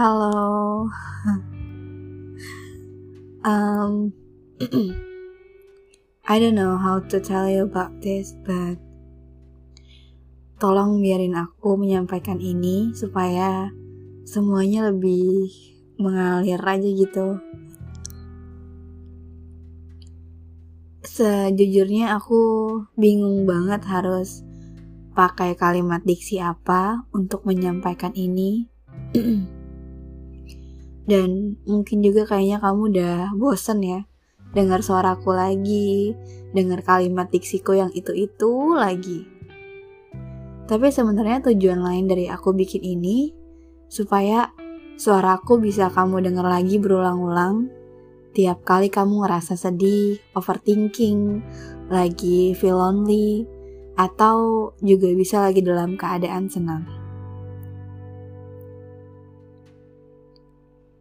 Halo. um, I don't know how to tell you about this, but tolong biarin aku menyampaikan ini supaya semuanya lebih mengalir aja gitu. Sejujurnya aku bingung banget harus pakai kalimat diksi apa untuk menyampaikan ini. Dan mungkin juga kayaknya kamu udah bosen ya dengar suaraku lagi, dengar kalimat diksiku yang itu-itu lagi. Tapi sebenarnya tujuan lain dari aku bikin ini supaya suaraku bisa kamu dengar lagi berulang-ulang tiap kali kamu ngerasa sedih, overthinking, lagi feel lonely, atau juga bisa lagi dalam keadaan senang.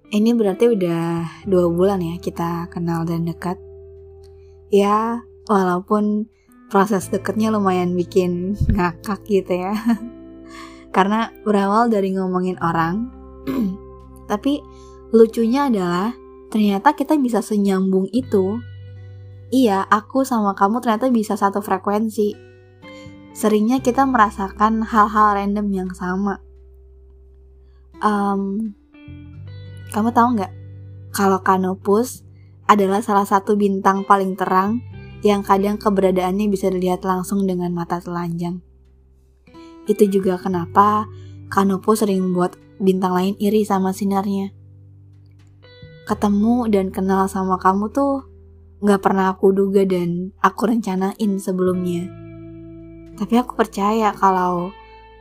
Ini berarti udah dua bulan ya kita kenal dan dekat. Ya, walaupun proses deketnya lumayan bikin ngakak gitu ya. Karena berawal dari ngomongin orang, tapi lucunya adalah ternyata kita bisa senyambung itu. Iya, aku sama kamu ternyata bisa satu frekuensi. Seringnya kita merasakan hal-hal random yang sama. Um, kamu tahu nggak kalau Canopus adalah salah satu bintang paling terang yang kadang keberadaannya bisa dilihat langsung dengan mata telanjang. Itu juga kenapa Canopus sering membuat bintang lain iri sama sinarnya. Ketemu dan kenal sama kamu tuh nggak pernah aku duga dan aku rencanain sebelumnya. Tapi aku percaya kalau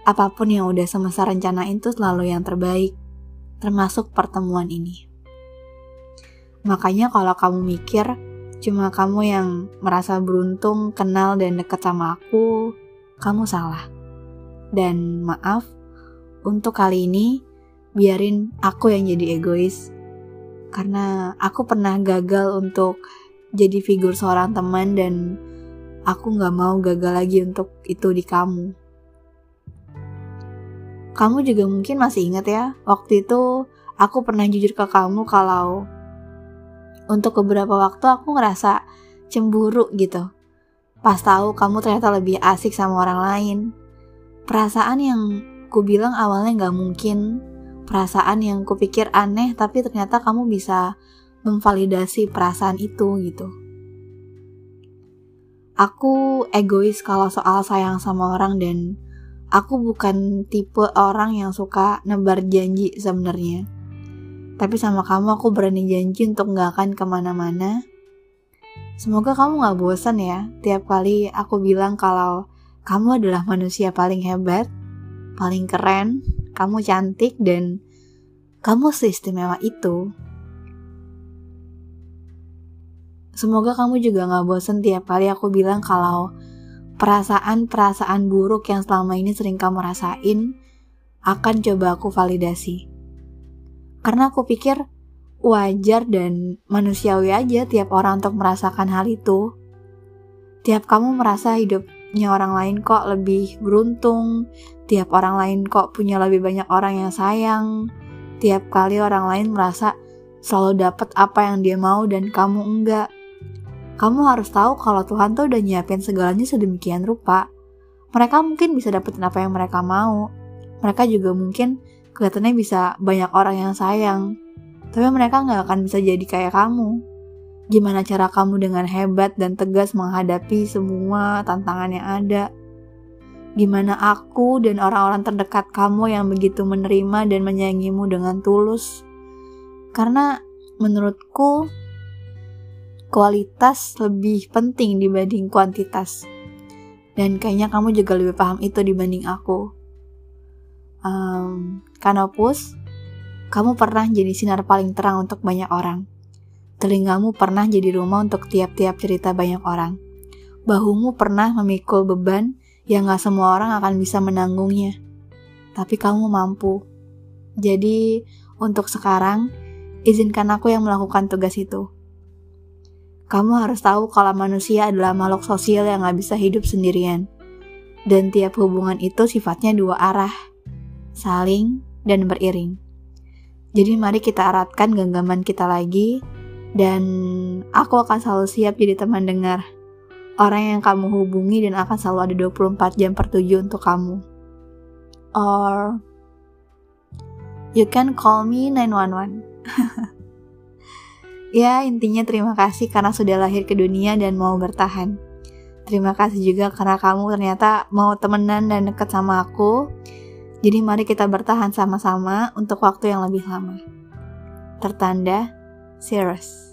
apa pun yang udah semesta rencanain tuh selalu yang terbaik termasuk pertemuan ini. Makanya kalau kamu mikir cuma kamu yang merasa beruntung kenal dan deket sama aku, kamu salah. Dan maaf, untuk kali ini biarin aku yang jadi egois. Karena aku pernah gagal untuk jadi figur seorang teman dan aku gak mau gagal lagi untuk itu di kamu. Kamu juga mungkin masih ingat ya, waktu itu aku pernah jujur ke kamu kalau untuk beberapa waktu aku ngerasa cemburu gitu. Pas tahu kamu ternyata lebih asik sama orang lain. Perasaan yang ku bilang awalnya nggak mungkin, perasaan yang ku pikir aneh tapi ternyata kamu bisa memvalidasi perasaan itu gitu. Aku egois kalau soal sayang sama orang dan aku bukan tipe orang yang suka nebar janji sebenarnya. Tapi sama kamu aku berani janji untuk gak akan ke mana-mana. Semoga kamu gak bosan ya tiap kali aku bilang kalau kamu adalah manusia paling hebat, paling keren, kamu cantik, dan kamu seistimewa itu. Semoga kamu juga gak bosan tiap kali aku bilang kalau perasaan-perasaan buruk yang selama ini sering kamu rasain akan coba aku validasi. Karena aku pikir wajar dan manusiawi aja tiap orang untuk merasakan hal itu. Tiap kamu merasa hidupnya orang lain kok lebih beruntung, tiap orang lain kok punya lebih banyak orang yang sayang, tiap kali orang lain merasa selalu dapat apa yang dia mau dan kamu enggak kamu harus tahu kalau Tuhan tuh udah nyiapin segalanya sedemikian rupa. Mereka mungkin bisa dapetin apa yang mereka mau. Mereka juga mungkin kelihatannya bisa banyak orang yang sayang. Tapi mereka nggak akan bisa jadi kayak kamu. Gimana cara kamu dengan hebat dan tegas menghadapi semua tantangan yang ada? Gimana aku dan orang-orang terdekat kamu yang begitu menerima dan menyayangimu dengan tulus? Karena menurutku kualitas lebih penting dibanding kuantitas. Dan kayaknya kamu juga lebih paham itu dibanding aku. Um, Kanopus, kamu pernah jadi sinar paling terang untuk banyak orang. Telingamu pernah jadi rumah untuk tiap-tiap cerita banyak orang. Bahumu pernah memikul beban yang gak semua orang akan bisa menanggungnya. Tapi kamu mampu. Jadi, untuk sekarang, izinkan aku yang melakukan tugas itu kamu harus tahu kalau manusia adalah makhluk sosial yang gak bisa hidup sendirian. Dan tiap hubungan itu sifatnya dua arah, saling dan beriring. Jadi mari kita eratkan genggaman kita lagi dan aku akan selalu siap jadi teman dengar. Orang yang kamu hubungi dan akan selalu ada 24 jam per 7 untuk kamu. Or you can call me 911. ya, intinya terima kasih karena sudah lahir ke dunia dan mau bertahan. Terima kasih juga karena kamu ternyata mau temenan dan deket sama aku. Jadi mari kita bertahan sama-sama untuk waktu yang lebih lama. Tertanda, Cirrus.